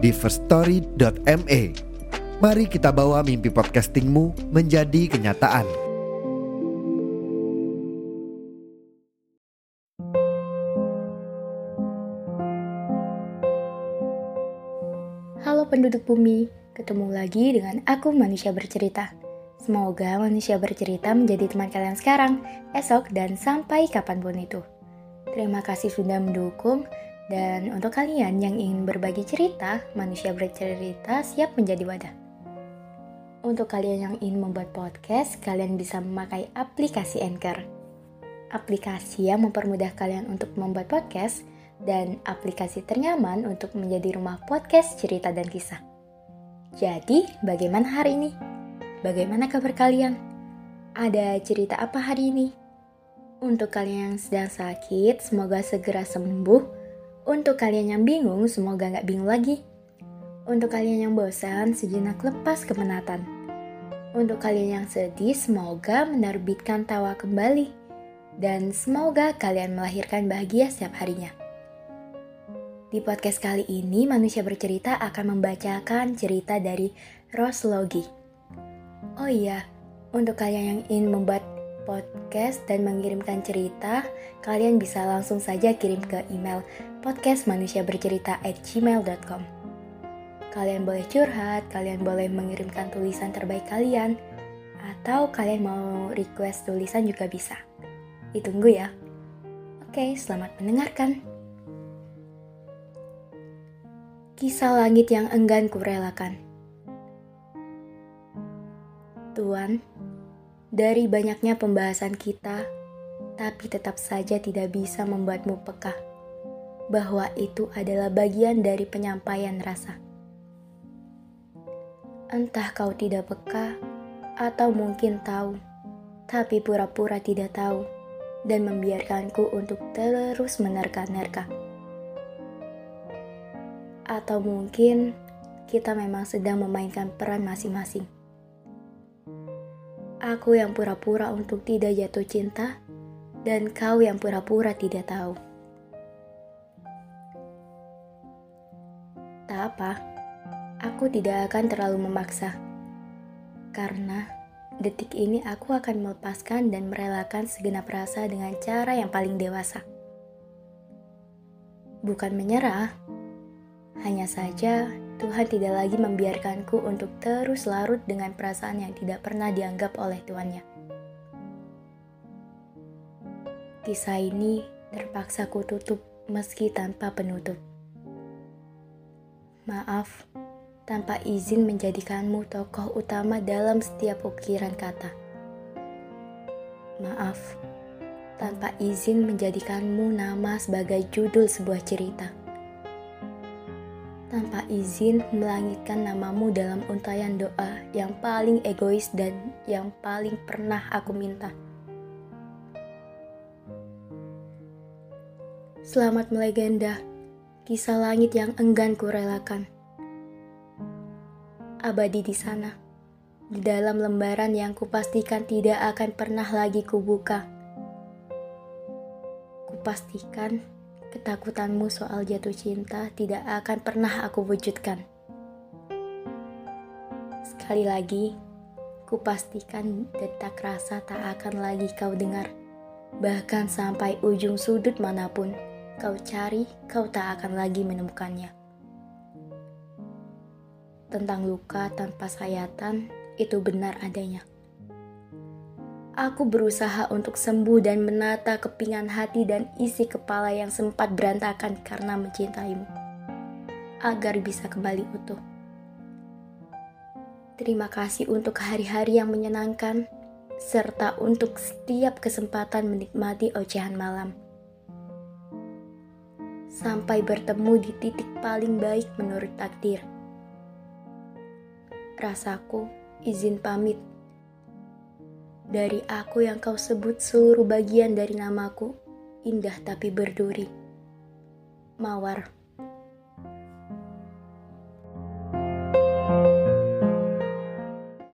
di firststory.me. Mari kita bawa mimpi podcastingmu menjadi kenyataan. Halo penduduk bumi, ketemu lagi dengan aku manusia bercerita. Semoga manusia bercerita menjadi teman kalian sekarang, esok, dan sampai kapan pun itu. Terima kasih sudah mendukung, dan untuk kalian yang ingin berbagi cerita, manusia bercerita siap menjadi wadah. Untuk kalian yang ingin membuat podcast, kalian bisa memakai aplikasi Anchor. Aplikasi yang mempermudah kalian untuk membuat podcast dan aplikasi ternyaman untuk menjadi rumah podcast cerita dan kisah. Jadi, bagaimana hari ini? Bagaimana kabar kalian? Ada cerita apa hari ini? Untuk kalian yang sedang sakit, semoga segera sembuh. Untuk kalian yang bingung, semoga nggak bingung lagi. Untuk kalian yang bosan, sejenak lepas kemenatan. Untuk kalian yang sedih, semoga menerbitkan tawa kembali. Dan semoga kalian melahirkan bahagia setiap harinya. Di podcast kali ini, manusia bercerita akan membacakan cerita dari Roslogi. Oh iya, untuk kalian yang ingin membuat podcast dan mengirimkan cerita, kalian bisa langsung saja kirim ke email podcastmanusiabercerita@gmail.com. Kalian boleh curhat, kalian boleh mengirimkan tulisan terbaik kalian, atau kalian mau request tulisan juga bisa. Ditunggu ya. Oke, selamat mendengarkan. Kisah langit yang enggan kurelakan. Tuan, dari banyaknya pembahasan kita, tapi tetap saja tidak bisa membuatmu peka bahwa itu adalah bagian dari penyampaian rasa. Entah kau tidak peka, atau mungkin tahu, tapi pura-pura tidak tahu, dan membiarkanku untuk terus menerka-nerka atau mungkin kita memang sedang memainkan peran masing-masing. Aku yang pura-pura untuk tidak jatuh cinta, dan kau yang pura-pura tidak tahu. Tak apa, aku tidak akan terlalu memaksa, karena detik ini aku akan melepaskan dan merelakan segenap rasa dengan cara yang paling dewasa. Bukan menyerah, hanya saja, Tuhan tidak lagi membiarkanku untuk terus larut dengan perasaan yang tidak pernah dianggap oleh tuannya. Kisah ini terpaksa kututup meski tanpa penutup. Maaf, tanpa izin menjadikanmu tokoh utama dalam setiap ukiran kata. Maaf, tanpa izin menjadikanmu nama sebagai judul sebuah cerita tanpa izin melangitkan namamu dalam untayan doa yang paling egois dan yang paling pernah aku minta. Selamat melegenda, kisah langit yang enggan kurelakan. Abadi di sana, di dalam lembaran yang kupastikan tidak akan pernah lagi kubuka. Kupastikan Ketakutanmu soal jatuh cinta tidak akan pernah aku wujudkan. Sekali lagi, kupastikan detak rasa tak akan lagi kau dengar. Bahkan sampai ujung sudut mana pun kau cari, kau tak akan lagi menemukannya. Tentang luka tanpa sayatan, itu benar adanya. Aku berusaha untuk sembuh dan menata kepingan hati dan isi kepala yang sempat berantakan karena mencintaimu, agar bisa kembali utuh. Terima kasih untuk hari-hari yang menyenangkan, serta untuk setiap kesempatan menikmati ocehan malam. Sampai bertemu di titik paling baik menurut takdir, Rasaku izin pamit. Dari aku yang kau sebut seluruh bagian dari namaku, indah tapi berduri. Mawar.